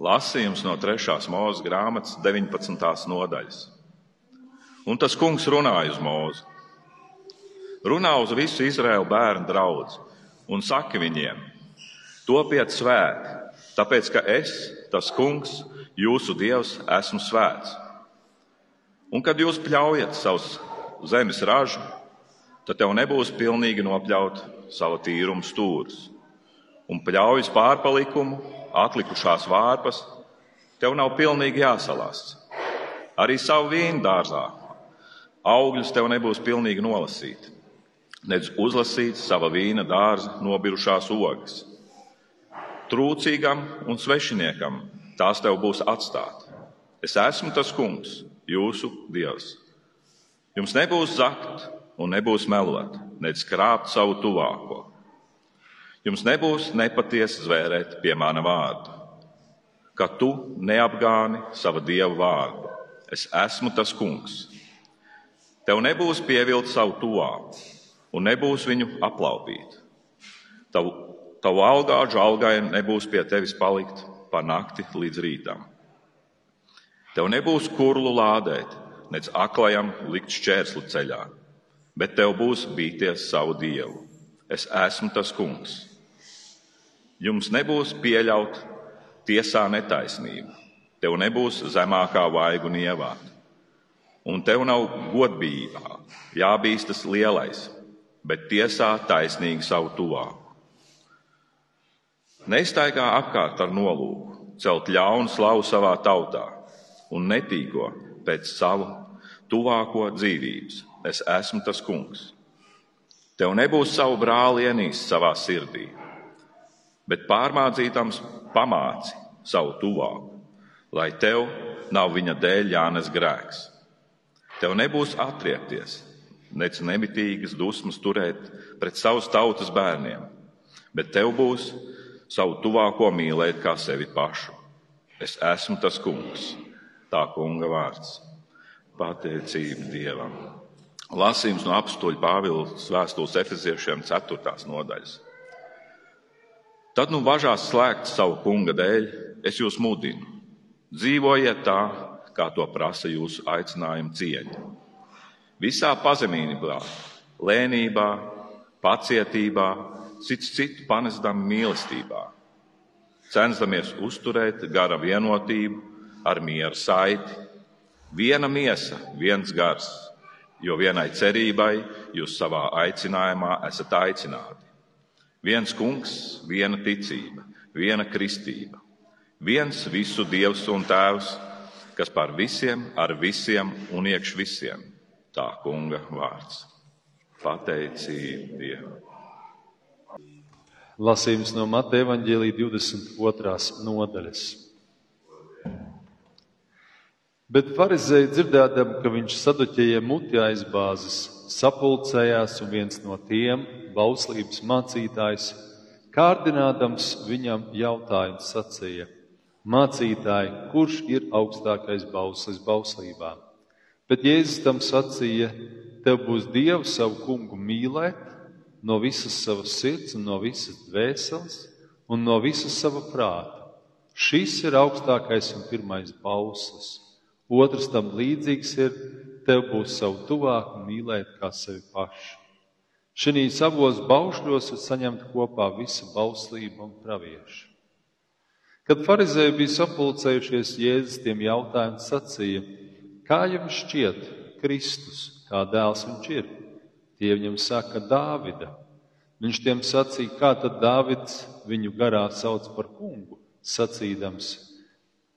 Lasījums no 3. mūža grāmatas 19. nodaļas. Un tas kungs runāja uz mūzu. Runā uz visu Izraēlu bērnu draugu un saka viņiem: Topiet svēti, tāpēc ka es, tas kungs, jūsu dievs, esmu svēts. Un kad jūs pļaujat savus zemes ražu, tad tev nebūs pilnīgi nopļaut savu tīrumu stūrus. Un pļaujas pārpalikumu, atlikušās vārpas, tev nav pilnīgi jāsalās. Arī savu vīnu dārzā augļus tev nebūs pilnīgi nolasīti, nedz uzlasīts sava vīna dārza nobirušās ogas. Trūcīgam un svešiniekam tās tev būs atstāt. Es esmu tas kungs, jūsu dievs. Jums nebūs zakt un nebūs melot, nedz krāpt savu tuvāko. Jums nebūs nepatiesi zvērēt pie mana vārda, ka tu neapgāni sava dieva vārdu. Es esmu tas kungs. Tev nebūs pievilkt savu tuvā un nebūs viņu aplaupīt. Tavu, tavu algāžu algai nebūs pie tevis palikt pa nakti līdz rītam. Tev nebūs kurlu lādēt, nec aklajam likt šķērslu ceļā, bet tev būs bīties savu dievu. Es esmu tas kungs. Jums nebūs pieļaut tiesā netaisnību, tev nebūs zemākā vaigu nievāt, un tev nav godbijībā jābīstas lielais, bet tiesā taisnīgi savu tuvāku. Nestaigā apkārt ar nolūku, celt ļaunu slavu savā tautā un netīko pēc savu tuvāko dzīvības. Es esmu tas kungs. Tev nebūs savu brāli ienīst savā sirdī, bet pārmācītams pamāci savu tuvāku, lai tev nav viņa dēļ jānes grēks. Tev nebūs atriepties, nec nemitīgas dusmas turēt pret savas tautas bērniem, bet tev būs savu tuvāko mīlēt kā sevi pašu. Es esmu tas kungs, tā kunga vārds. Pateicība Dievam. Lasījums no apstuļa Pāvils vēstules efeziešiem 4. nodaļas. Tad nu bažās slēgt savu kunga dēļ, es jūs mudinu. Dzīvojiet tā, kā to prasa jūsu aicinājuma cieņa Visā pazemībā, lēnībā, pacietībā, cits citu panesdam mīlestībā, censdamies uzturēt gara vienotību ar mieru saiti. Viena miesa, viens gars, jo vienai cerībai jūs savā aicinājumā esat aicināti. Viens kungs, viena ticība, viena kristība, viens visu dievs un tēvs, kas par visiem, ar visiem un iekš visiem tā kunga vārds. Pateicība Dievam. Lasījums no Mateja Vāģēlī 22. nodaļas. Bet farizēji dzirdēdam, ka viņš saduķējiem muti aizbāzes, sapulcējās un viens no tiem, bauslības mācītājs, kārdinādams viņam jautājumu sacīja: Mācītāji, kurš ir augstākais bauslis bauslībā? Bet Jēzus tam sacīja, tev būs Dievu savu kungu mīlēt no visas savas sirds no visas dvēseles un no visas sava prāta. Šis ir augstākais un pirmais bauslis. Otrs tam līdzīgs ir, tev būs savu tuvāku mīlēt kā sevi pašu. Šīs abos baušļos ir saņemta kopā visa bauslība un pravieša. Kad farizēji bija sapulcējušies, Jēzus tiem jautājumu sacīja: Kā jums šķiet, Kristus, kā dēls viņš ir? Tie viņam saka, Dāvida. Viņš tiem sacīja, kā tad Dāvids viņu garā sauc par kungu, sacīdams: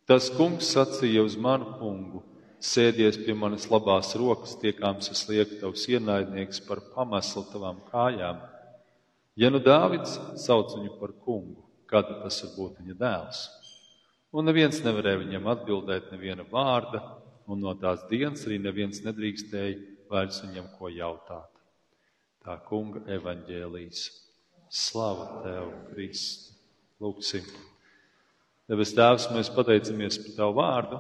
Tas kungs sacīja uz manu kungu, sēdies pie manas labās rokas, tiekāms es lieku tavs ienaidnieks par pameslu tavām kājām. Ja nu Dāvids sauc viņu par kungu, kad tas var būt viņa dēls? Un neviens nevarēja viņam atbildēt neviena vārda, un no tās dienas arī neviens nedrīkstēja vairs viņam ko jautāt. Tā kunga evaņģēlīs. Slava tev, Kristi! Lūksim! Debes Tēvs, mēs pateicamies par Tavu vārdu.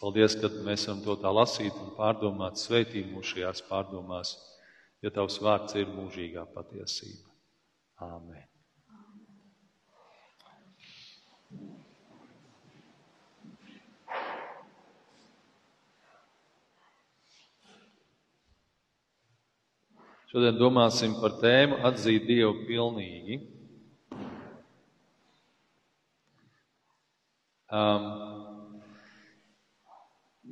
Paldies, ka mēs varam to tā lasīt un pārdomāt, sveitīt mūs šajās pārdomās, ja Tavs vārds ir mūžīgā patiesība. Āmen! Šodien domāsim par tēmu atzīt Dievu pilnīgi. Um,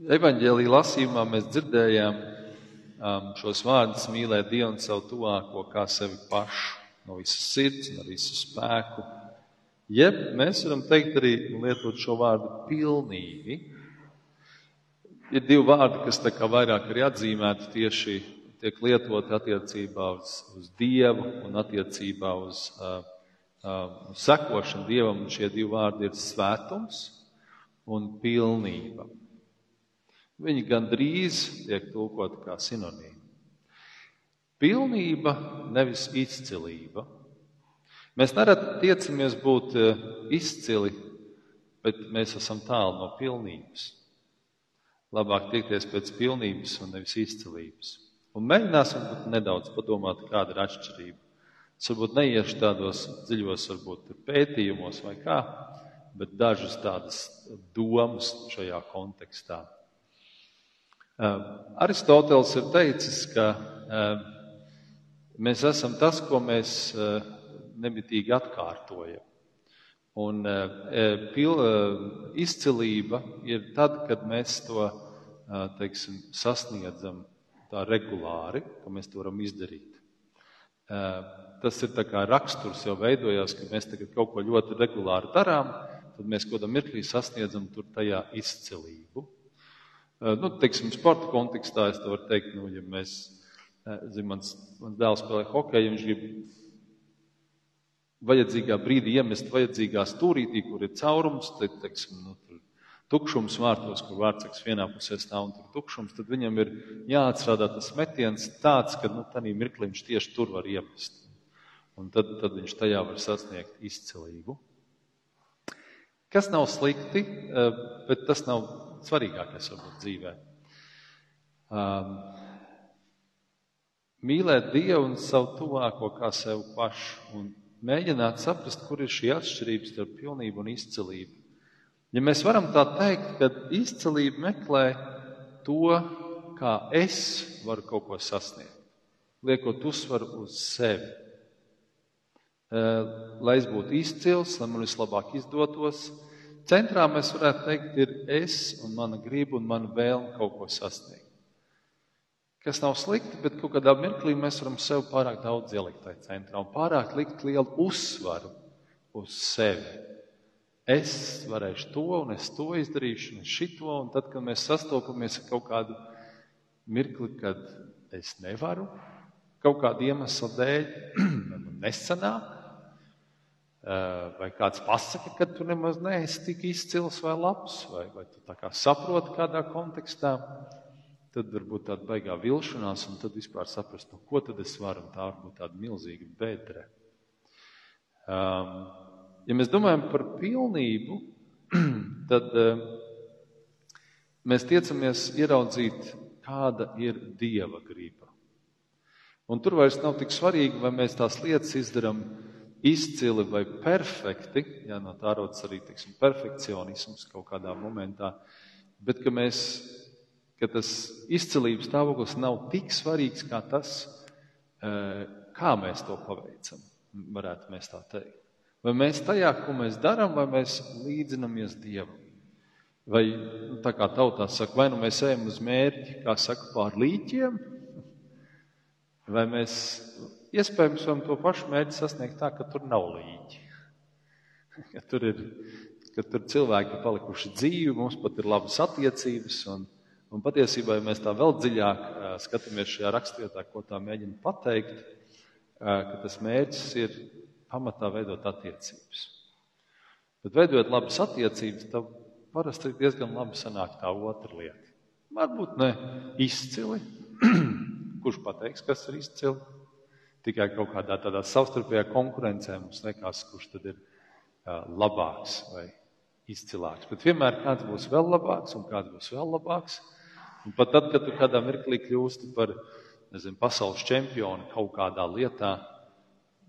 Evangelija lasījumā mēs dzirdējām um, šos vārdus mīlēt Dievu un savu tuvāko kā sevi pašu, no visas sirds ar visu spēku. Jeb mēs varam teikt arī lietot šo vārdu pilnīgi. Ir divi vārdi, kas tā kā vairāk ir atzīmēti tieši tiek lietoti attiecībā uz, uz Dievu un attiecībā uz uh, uh, sekošanu Dievam. Un šie divi vārdi ir svētums un pilnība. Viņi gandrīz tiek tulkoti kā sinonīmi. Pilnība, nevis izcilība. Mēs nereti tiecamies būt izcili, bet mēs esam tālu no pilnības. Labāk tiekties pēc pilnības un nevis izcilības. Un mēģināsim nedaudz padomāt, kāda ir atšķirība. Es varbūt neiešu tādos dziļos, varbūt pētījumos vai kā, bet dažas tādas domas šajā kontekstā. Uh, Aristoteles ir teicis, ka uh, mēs esam tas, ko mēs uh, nemitīgi atkārtojam. Un pil, izcilība ir tad, kad mēs to teiksim, sasniedzam tā regulāri, ka mēs to varam izdarīt. Tas ir raksturs jau veidojās, ka mēs kaut ko ļoti regulāri darām, tad mēs kaut kādā mirklī sasniedzam tur tajā izcilību. Nu, teiksim, sporta kontekstā es to varu teikt, nu, ja mēs, zin, mans, mans dēls spēlē hokeju, viņš grib vajadzīgā brīdī iemest vajadzīgā stūrītī, kur ir caurums, tad, teiksim, nu, tukšums vārtos, kur vārtsaks vienā pusē stāv un tur tukšums, tad viņam ir jāatstrādā tas metiens tāds, ka nu, tādā mirklī viņš tieši tur var iemest. Un tad, tad viņš tajā var sasniegt izcilību. Kas nav slikti, eh, bet tas nav svarīgākais varbūt dzīvē. Um, mīlēt Dievu un savu tuvāko kā sev pašu un mēģināt saprast, kur ir šī atšķirība starp pilnību un izcilību. Ja mēs varam tā teikt, ka izcilība meklē to, kā es varu kaut ko sasniegt, liekot uzsvaru uz sevi. Lai es būtu izcils, lai man vislabāk izdotos, centrā mēs varētu teikt, ir es un mana griba un mana vēlme kaut ko sasniegt. Kas nav slikti, bet kaut kādā mirklī mēs varam sev pārāk daudz ielikt tajā centrā un pārāk likt lielu uzsvaru uz sevi es varēšu to, un es to izdarīšu, un šito, un tad, kad mēs sastopamies ar kaut kādu mirkli, kad es nevaru, kaut kāda iemesla dēļ, man nesanāk, vai kāds pasaka, ka tu nemaz neesi tik izcils vai labs, vai, vai tu tā kā saproti kādā kontekstā, tad varbūt tāda baigā vilšanās, un tad vispār saprast, nu, ko tad es varu, un tā varbūt tāda milzīga bedre. Um, ja mēs domājam par pilnību, tad uh, mēs tiecamies ieraudzīt, kāda ir Dieva griba. Un tur vairs nav tik svarīgi, vai mēs tās lietas izdarām izcili vai perfekti, ja no tā rodas arī teiksim, perfekcionisms kaut kādā momentā, bet ka, mēs, ka tas izcilības stāvoklis nav tik svarīgs kā tas, uh, kā mēs to paveicam, varētu mēs tā teikt. Vai mēs tajā, ko mēs darām, vai mēs līdzinamies Dievam? Vai nu, tā kā tautā saka, vai nu mēs ejam uz mērķi, kā saka, pār līķiem, vai mēs iespējams varam to pašu mērķi sasniegt tā, ka tur nav līķi. Ka tur ir, ka tur cilvēki ir palikuši dzīvi, mums pat ir labas attiecības. Un, un patiesībā, ja mēs tā vēl dziļāk skatāmies šajā rakstvietā, ko tā mēģina pateikt, ka tas mērķis ir pamatā veidot attiecības. Bet veidojot labas attiecības, tad parasti diezgan labi sanāk tā otra lieta. Varbūt ne izcili. Kurš pateiks, kas ir izcili? Tikai kaut kādā tādā savstarpējā konkurencē mums liekas, kurš tad ir labāks vai izcilāks. Bet vienmēr kāds būs vēl labāks un kāds būs vēl labāks. Un pat tad, kad tu kādā mirklī kļūsti par nezinu, pasaules čempionu kaut kādā lietā,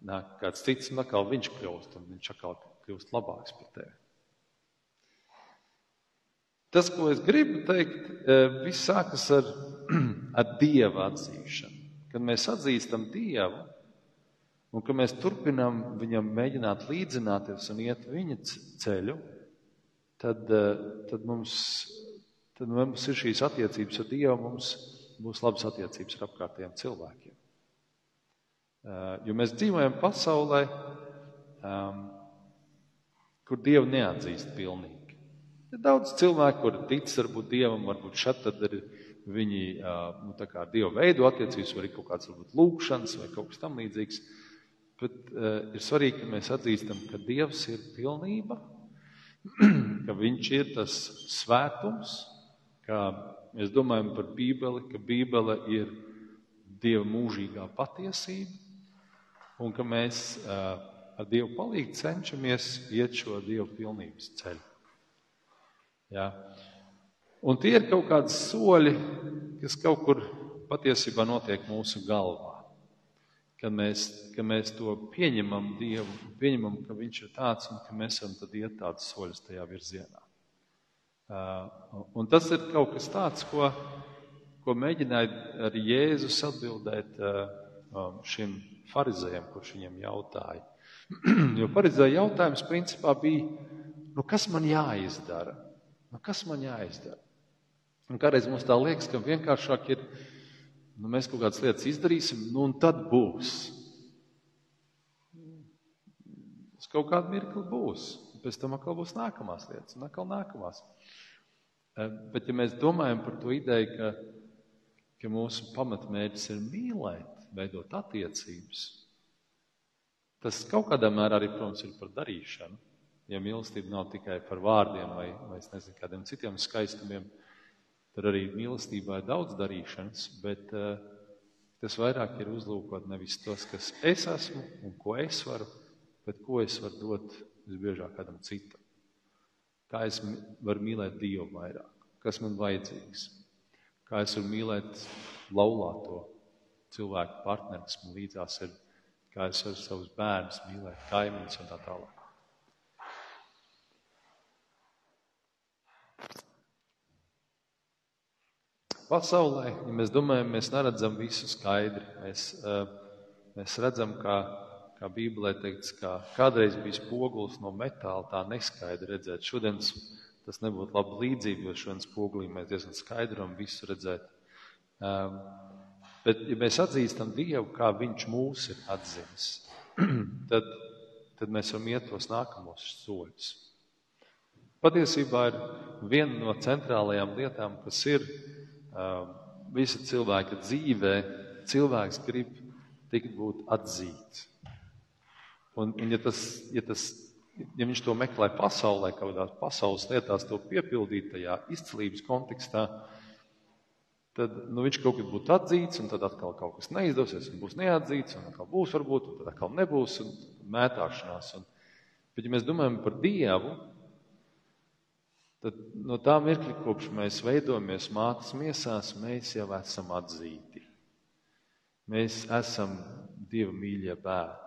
nāk kāds cits, un atkal viņš kļūst, un viņš atkal kļūst labāks par tevi. Tas, ko es gribu teikt, viss sākas ar, ar dieva atzīšanu. Kad mēs atzīstam Dievu un ka mēs turpinām viņam mēģināt līdzināties un iet viņa ceļu, tad, eh, tad, mums, tad mums ir šīs attiecības ar Dievu, mums būs labas attiecības ar apkārtējiem cilvēkiem. Eh, jo mēs dzīvojam pasaulē, um, kur Dievu neatzīst pilnīgi. Ir daudz cilvēku, kuri tic varbūt Dievam, varbūt šeit tad ir viņi nu, ar Dievu veidu attiecības, vai kaut kāds varbūt lūkšanas vai kaut kas tam līdzīgs. Bet uh, ir svarīgi, ka mēs atzīstam, ka Dievs ir pilnība, ka Viņš ir tas svētums, ka mēs domājam par Bībeli, ka Bībele ir Dieva mūžīgā patiesība, un ka mēs uh, ar Dievu palīdzību cenšamies iet šo Dieva pilnības ceļu. Ja? Un tie ir kaut kādi soļi, kas kaut kur patiesībā notiek mūsu galvā. Kad mēs, kad mēs to pieņemam Dievu, pieņemam, ka Viņš ir tāds un ka mēs varam iet tādus soļus tajā virzienā. Uh, un tas ir kaut kas tāds, ko, ko mēģināja arī Jēzus atbildēt uh, um, šim farizējam, kurš viņam jautāja. jo farizēja jautājums principā bija, nu kas man jāizdara? Nu, kas man jāizdara? Un kādreiz mums tā liekas, ka vienkāršāk ir, nu, mēs kaut kādas lietas izdarīsim, nu, un tad būs. Uz kaut kādu mirkli būs. Pēc tam atkal būs nākamās lietas, un atkal nākamās. Eh, bet, ja mēs domājam par to ideju, ka, ka mūsu pamatmērķis ir mīlēt, veidot attiecības, tas kaut kādā mērā arī, protams, ir par darīšanu ja mīlestība nav tikai par vārdiem vai, vai nezinu, kādiem citiem skaistumiem, tad arī mīlestībā ir daudz darīšanas, bet uh, tas vairāk ir uzlūkot nevis tos, kas es esmu un ko es varu, bet ko es varu dot visbiežāk kādam citam. Kā es varu mīlēt Dievu vairāk, kas man vajadzīgs, kā es varu mīlēt laulāto cilvēku partneri, kas man līdzās ir, kā es varu savus bērnus mīlēt, kaimiņus un tā tālāk. Pasaulē, ja mēs domājam, mēs neredzam visu skaidri. Mēs, eh, mēs redzam, kā, kā Bībelē teikts, ka kādreiz bija spogulis no metāla, tā neskaidri redzēt. Šodien tas nebūtu laba līdzība, jo šodien spogulī mēs diezgan skaidri varam visu redzēt. Um, bet, ja mēs atzīstam Dievu, kā Viņš mūs ir atzīmis, tad, tad mēs varam iet tos nākamos soļus. Patiesībā ir viena no centrālajām lietām, kas ir visa cilvēka dzīvē, cilvēks grib tikt būt atzīts. Un, un ja, tas, ja, tas, ja viņš to meklē pasaulē, kaut kādās pasaules lietās, to piepildīt tajā izcilības kontekstā, tad nu, viņš kaut kad būtu atzīts, un tad atkal kaut kas neizdosies, un būs neatzīts, un atkal būs varbūt, un tad atkal nebūs, un mētāšanās. Un, bet, ja mēs domājam par Dievu, tad no tā mirkļa, kopš mēs veidojamies mātes miesās, mēs jau esam atzīti. Mēs esam Dieva mīļie bērni.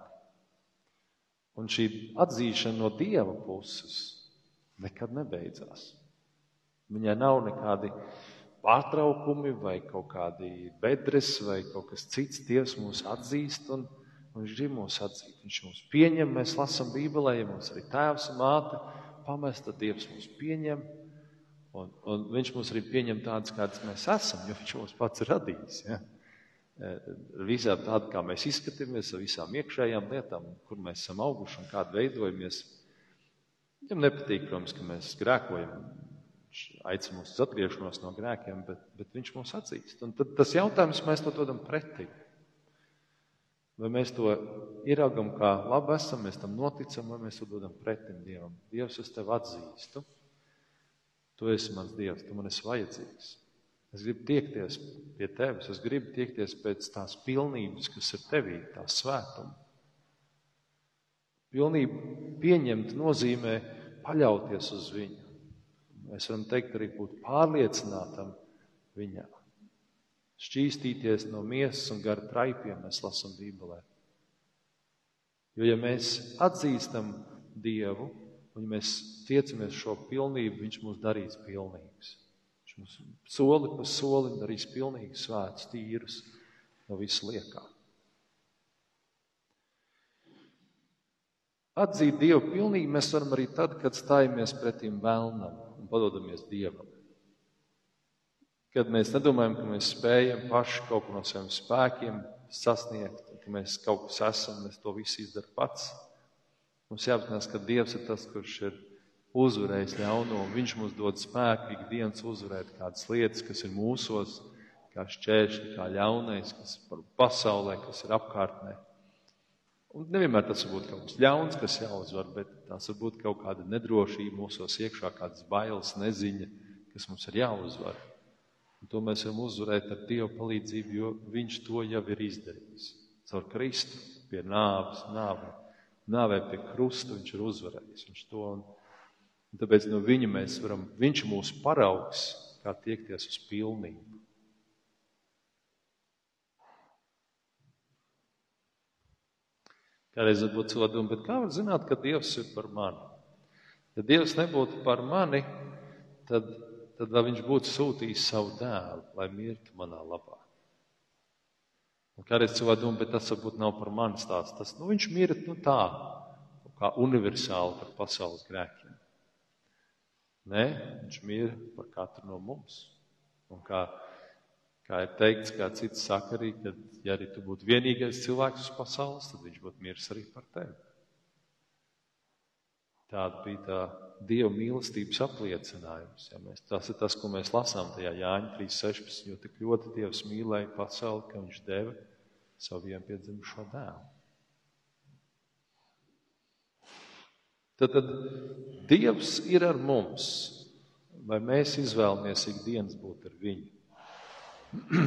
Un šī atzīšana no Dieva puses nekad nebeidzās. Viņai nav nekādi pārtraukumi vai kaut kādi bedres vai kaut kas cits. Dievs mūs atzīst un, viņš grib mūs atzīt. Viņš mūs pieņem, mēs lasām Bībelē, ja mums arī tēvs un māte pamest, tad Dievs mūs pieņem. Un, un viņš mūs arī pieņem tādus, kāds mēs esam, jo viņš mūs pats radījis. Ja? E, visām tādām, kā mēs izskatāmies, ar visām iekšējām lietām, kur mēs esam auguši un kādā veidojamies. Viņam nepatīk, protams, ka mēs grēkojam. Viņš aicina mūs uz atgriešanos no grēkiem, bet, bet viņš mūs atzīst. Un tad tas jautājums, mēs to dodam pretī. Vai mēs to ieraugam, kā labi esam, mēs tam noticam, vai mēs to dodam pretim Dievam. Dievs, es tevi atzīstu. Tu esi mans Dievs, tu man esi vajadzīgs. Es gribu tiekties pie tevis, es gribu tiekties pēc tās pilnības, kas ir tevī, tā svētuma. Pilnību pieņemt nozīmē paļauties uz viņu. Mēs varam teikt, arī būt pārliecinātam viņā šķīstīties no miesas un gara traipiem, mēs lasām Bībelē. Jo, ja mēs atzīstam Dievu un ja mēs tiecamies šo pilnību, Viņš mūs darīs pilnīgus. Viņš mums soli pa solim darīs pilnīgus, svētus, tīrus, no visu liekā. Atzīt Dievu pilnīgi mēs varam arī tad, kad stājamies pretim vēlnam un padodamies Dievam. Kad mēs nedomājam, ka mēs spējam paši kaut ko no saviem spēkiem sasniegt, ka mēs kaut kas esam, mēs to visu izdarām pats. Mums jāapzinās, ka Dievs ir tas, kurš ir uzvarējis ļauno, un Viņš mums dod spēku ikdienas uzvarēt kādas lietas, kas ir mūsos, kā šķēršļi, kā ļaunais, kas ir pasaulē, kas ir apkārtnē. Un nevienmēr tas var būt kaut kas ļauns, kas jāuzvar, bet tās var būt kaut kāda nedrošība mūsos iekšā, kādas bailes, neziņa, kas mums ir jāuzvar. Un to mēs varam uzvarēt ar Dieva palīdzību, jo Viņš to jau ir izdarījis. Caur Kristu pie nāves, nāvē, nāvē pie krusta Viņš ir uzvarējis. Viņš to, un, tāpēc no Viņa mēs varam, Viņš mūs paraugs, kā tiekties uz pilnību. Kādreiz varbūt cilvēki domā, bet kā var zināt, ka Dievs ir par mani? Ja Dievs nebūtu par mani, tad, tad vai viņš būtu sūtījis savu dēlu, lai mirtu manā labā? Un kādreiz cilvēki domā, bet tas varbūt nav par mani stāsts. Tas, nu, viņš mirt nu, tā, kā universāli par pasaules grēkiem. Nē, viņš mir par katru no mums. Un kā Kā ir teikts, kā cits saka arī, ka, ja arī tu būtu vienīgais cilvēks uz pasaules, tad viņš būtu miris arī par tevi. Tāda bija tā Dieva mīlestības apliecinājums. Ja mēs, tas ir tas, ko mēs lasām tajā Jāņa 3.16, jo tik ļoti Dievs mīlēja pasauli, ka viņš deva savu vienpiedzimušo dēlu. Tad, tad Dievs ir ar mums, vai mēs izvēlamies ikdienas būt ar viņu.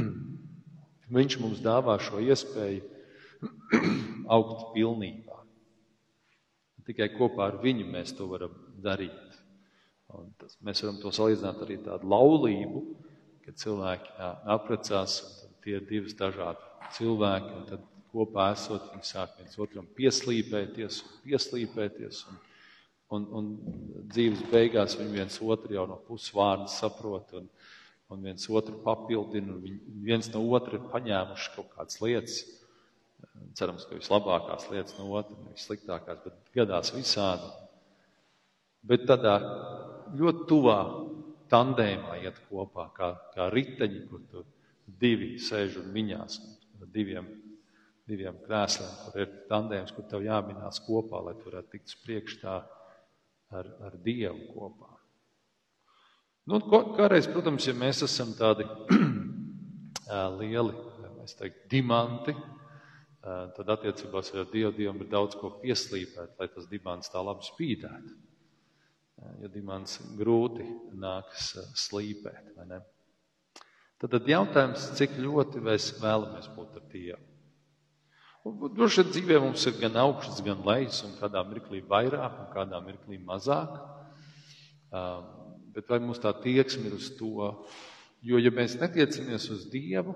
Viņš mums dāvā šo iespēju augt pilnībā. Tikai kopā ar viņu mēs to varam darīt. Un tas, mēs varam to salīdzināt arī tādu laulību, kad cilvēki jā, apprecās, un tie ir divas dažādi cilvēki, un tad kopā esot, viņi sāk viens otram pieslīpēties un pieslīpēties, un, un, un dzīves beigās viņi viens otru jau no pusvārda saprot, un, un viens otru papildina, un viņi viens no otra ir paņēmuši kaut kādas lietas. Cerams, ka vislabākās lietas no otra, nevis sliktākās, bet gadās visādi. Bet tādā ļoti tuvā tandēmā iet kopā, kā, kā riteņi, kur tu divi sēž un miņās ar diviem, diviem krēsliem, kur ir tandēms, kur tev jāminās kopā, lai tu varētu tikt priekšā ar, ar Dievu kopā. Nu, kādreiz, protams, ja mēs esam tādi lieli, mēs teiktu, dimanti, tad attiecībās ar Dievu Dievam ir daudz ko pieslīpēt, lai tas dimants tā labi spīdētu. Jo dimants grūti nākas slīpēt, vai ne? Tad, tad jautājums, cik ļoti mēs vēlamies būt ar Dievu. Droši vien dzīvē mums ir gan augsts, gan lejas, un kādā mirklī vairāk, un kādā mirklī mazāk. Um, bet vai mums tā tieksme ir uz to? Jo, ja mēs netiecamies uz Dievu,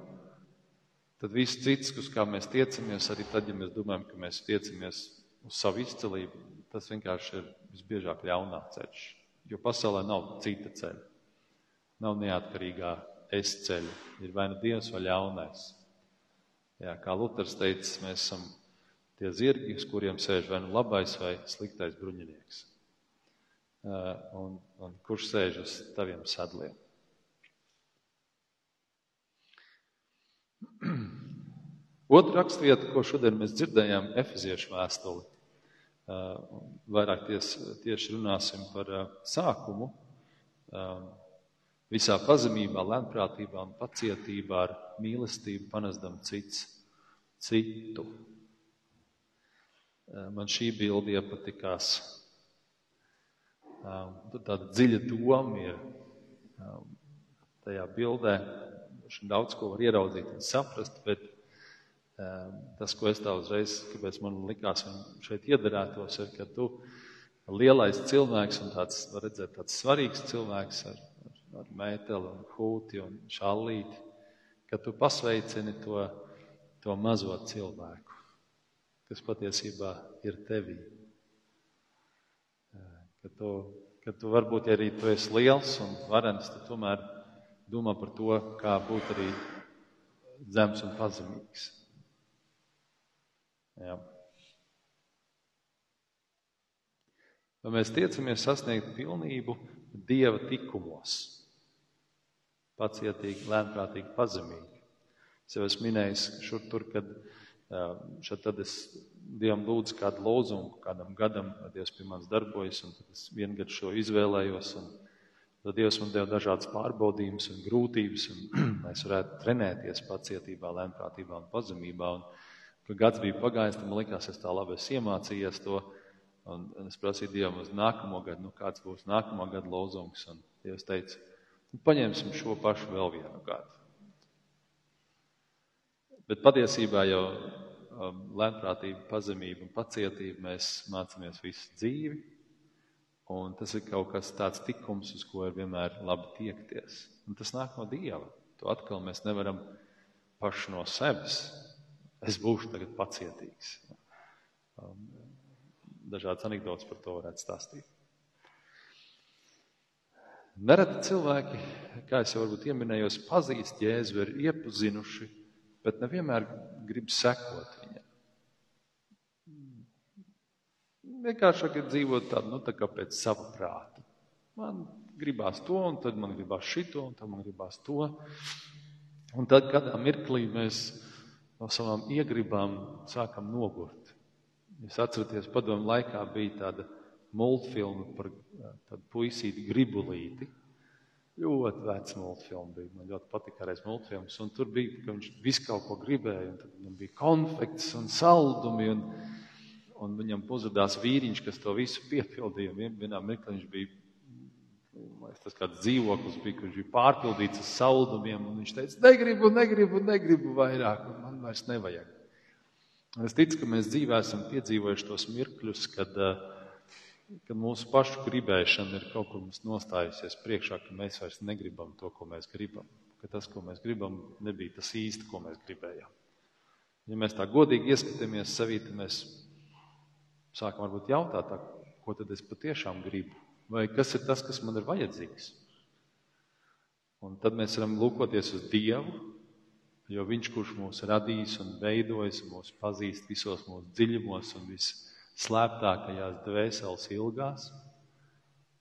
tad viss cits, uz kā mēs tiecamies, arī tad, ja mēs domājam, ka mēs tiecamies uz savu izcelību, tas vienkārši ir visbiežāk ļaunā ceļš. Jo pasaulē nav cita ceļa. Nav neatkarīgā es ceļa. Ir vai nu dievs vai ļaunais. Jā, kā Luters teica, mēs esam tie zirgi, uz kuriem sēž vai nu labais vai sliktais bruņinieks. Eh, un, un kurš sēž uz taviem sadliem. Otra rakstvieta, ko šodien mēs dzirdējām, ir Efeziešu vēstuli. Vairāk ties, tieši runāsim par sākumu. Visā pazemībā, lēnprātībā un pacietībā ar mīlestību panesdam cits citu. Man šī bilde iepatikās Tāda dziļa doma ir tajā bildē. Daudz ko var ieraudzīt un saprast, bet tas, ko es tā uzreiz, kāpēc man likās, un šeit iedarētos, ir, ka tu lielais cilvēks un tāds, var redzēt, tāds svarīgs cilvēks ar, ar, ar mēteli un hūti un šallīti, ka tu pasveicini to, to mazo cilvēku, kas patiesībā ir tevī ka tu, ka tu varbūt ja arī tu esi liels un varens, tad tomēr domā par to, kā būt arī zems un pazemīgs. Jā. Vai mēs tiecamies sasniegt pilnību Dieva tikumos? Pacietīgi, lēnprātīgi, pazemīgi. Es jau esmu minējis, šur tur, kad šeit tad es Dievam lūdzu kādu lūzumu, kādam gadam, Dievs pie manis darbojas, un tad es vienu gadu šo izvēlējos, un tad Dievs man deva dažādas pārbaudījumus un grūtības, un mēs varētu trenēties pacietībā, lēnprātībā un pazemībā. Un, kad gads bija pagājis, tad man likās, es tā labi esmu iemācījies to, un, un es prasīju Dievam uz nākamo gadu, nu kāds būs nākamā gada lūzums, un Dievs teica, nu, paņemsim šo pašu vēl vienu gadu. Bet patiesībā jau um, lēnprātība, pazemība un pacietība mēs mācāmies visu dzīvi. Un tas ir kaut kas tāds tikums, uz ko ir vienmēr labi tiekties. Un tas nāk no Dieva. To atkal mēs nevaram paši no sevis. Es būšu tagad pacietīgs. Um, dažādas anekdotas par to varētu stāstīt. Nereti cilvēki, kā jau varbūt ieminējos, pazīst Jēzu, ir iepazinuši bet nevienmēr grib sekot viņam. Vienkārši ir dzīvot tādu, nu, tā kā pēc sava prāta. Man gribās to, un tad man gribās šito, un tad man gribās to. Un tad kādā mirklī mēs no savām iegribām sākam nogurt. Jūs atceraties, padomu laikā bija tāda multfilma par tādu puisīti gribulīti, Ļoti vecs multfilms bija. Man ļoti patika reiz multfilms. Un tur bija, ka viņš visu kaut ko gribēja. Tad viņam bija konfekts un saldumi. Un, un viņam uzrādījās vīriņš, kas to visu piepildīja. Vienā mirklī viņš bija. Tas kāds dzīvoklis bija, kurš bija pārpildīts ar saldumiem. Viņš teica, negribu, negribu, negribu vairāk. Man vairs nevajag. Un es ticu, ka mēs dzīvē esam piedzīvojuši tos mirkļus, kad uh, ka mūsu pašu gribēšana ir kaut kur mums nostājusies priekšā, ka mēs vairs negribam to, ko mēs gribam. Ka tas, ko mēs gribam, nebija tas īsti, ko mēs gribējām. Ja mēs tā godīgi ieskatāmies sevī, tad mēs sākam varbūt jautāt, tā, ko tad es patiešām gribu, vai kas ir tas, kas man ir vajadzīgs. Un tad mēs varam lūkoties uz Dievu, jo Viņš, kurš mūs radījis un veidojis, mūs pazīst visos mūsu dziļumos un viss slēptākajās dvēseles ilgās,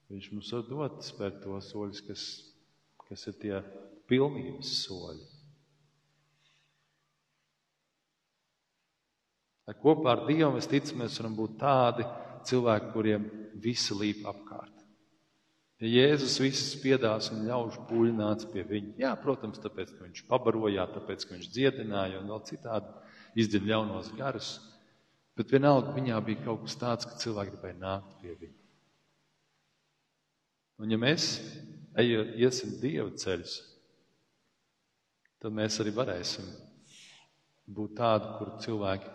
viņš mums var dot spērt tos soļus, kas, kas ir tie pilnības soļi. Kopā ar Dievu es ticu, mēs varam būt tādi cilvēki, kuriem visi līp apkārt. Ja Jēzus visus spiedās un ļauž puļināts pie viņa, jā, protams, tāpēc, ka viņš pabarojā, tāpēc, ka viņš dziedināja un vēl citādi izdzina ļaunos garus, Bet vienalga viņā bija kaut kas tāds, ka cilvēki gribēja nākt pie viņa. Un ja mēs eju, iesim Dieva ceļus, tad mēs arī varēsim būt tādi, kur cilvēki,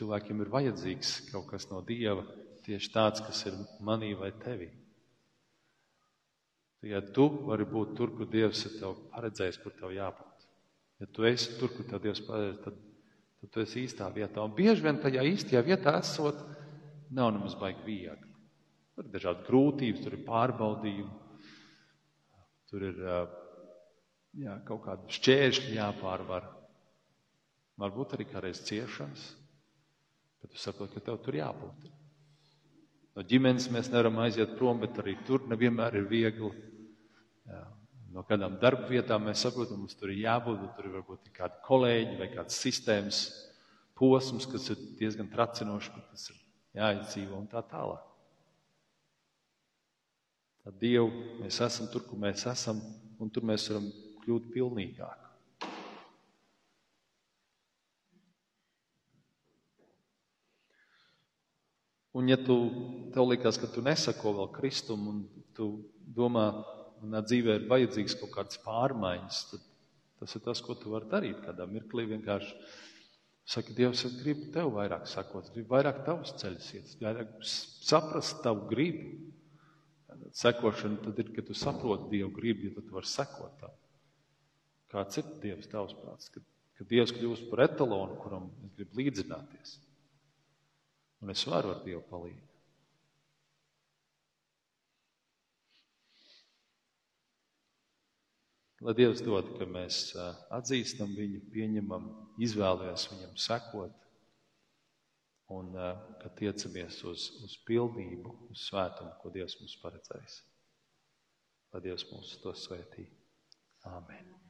cilvēkiem ir vajadzīgs kaut kas no Dieva, tieši tāds, kas ir manī vai tevī. Ja tu vari būt tur, kur Dievs ir tev paredzējis, kur tev jābūt. Ja tu esi tur, kur tev Dievs paredzējis, tad tad tu esi īstā vietā. Un bieži vien tajā īstajā vietā esot, nav nemaz baigi viegli. Tur ir dažādi grūtības, tur ir pārbaudījumi, tur ir jā, kaut kādi šķēršļi jāpārvar. Varbūt arī kādreiz ciešanas, bet tu saproti, ka tev tur jābūt. No ģimenes mēs nevaram aiziet prom, bet arī tur nevienmēr ir viegli. No kādām darba vietām mēs saprotam, mums tur ir jābūt, tur ir varbūt kādi kolēģi vai kāds sistēmas posms, kas ir diezgan tracinošs, bet tas ir jāizdzīvo un tā tālāk. Tad Dievu mēs esam tur, kur mēs esam, un tur mēs varam kļūt pilnīgāki. Un ja tu, tev liekas, ka tu nesako vēl Kristum un tu domā, manā dzīvē ir vajadzīgs kaut kāds pārmaiņas, tad tas ir tas, ko tu vari darīt. Kādā mirklī vienkārši saka, Dievs, es gribu tev vairāk sakot, gribu vairāk tavus ceļus iet, vairāk saprast tavu gribu. Sekošana tad ir, kad tu saproti Dievu gribu, ja tad tu vari sekot tam. Kāds ir Dievs tavs prāts? Kad, kad Dievs kļūst par etalonu, kuram es gribu līdzināties. Un es varu ar Dievu palīdzēt. Lai Dievs dod, ka mēs atzīstam viņu, pieņemam, izvēlamies viņam sekot un ka tiecamies uz, uz pilnību, uz svētumu, ko Dievs mums paredzējis. Lai Dievs mūs to svētī. Āmen.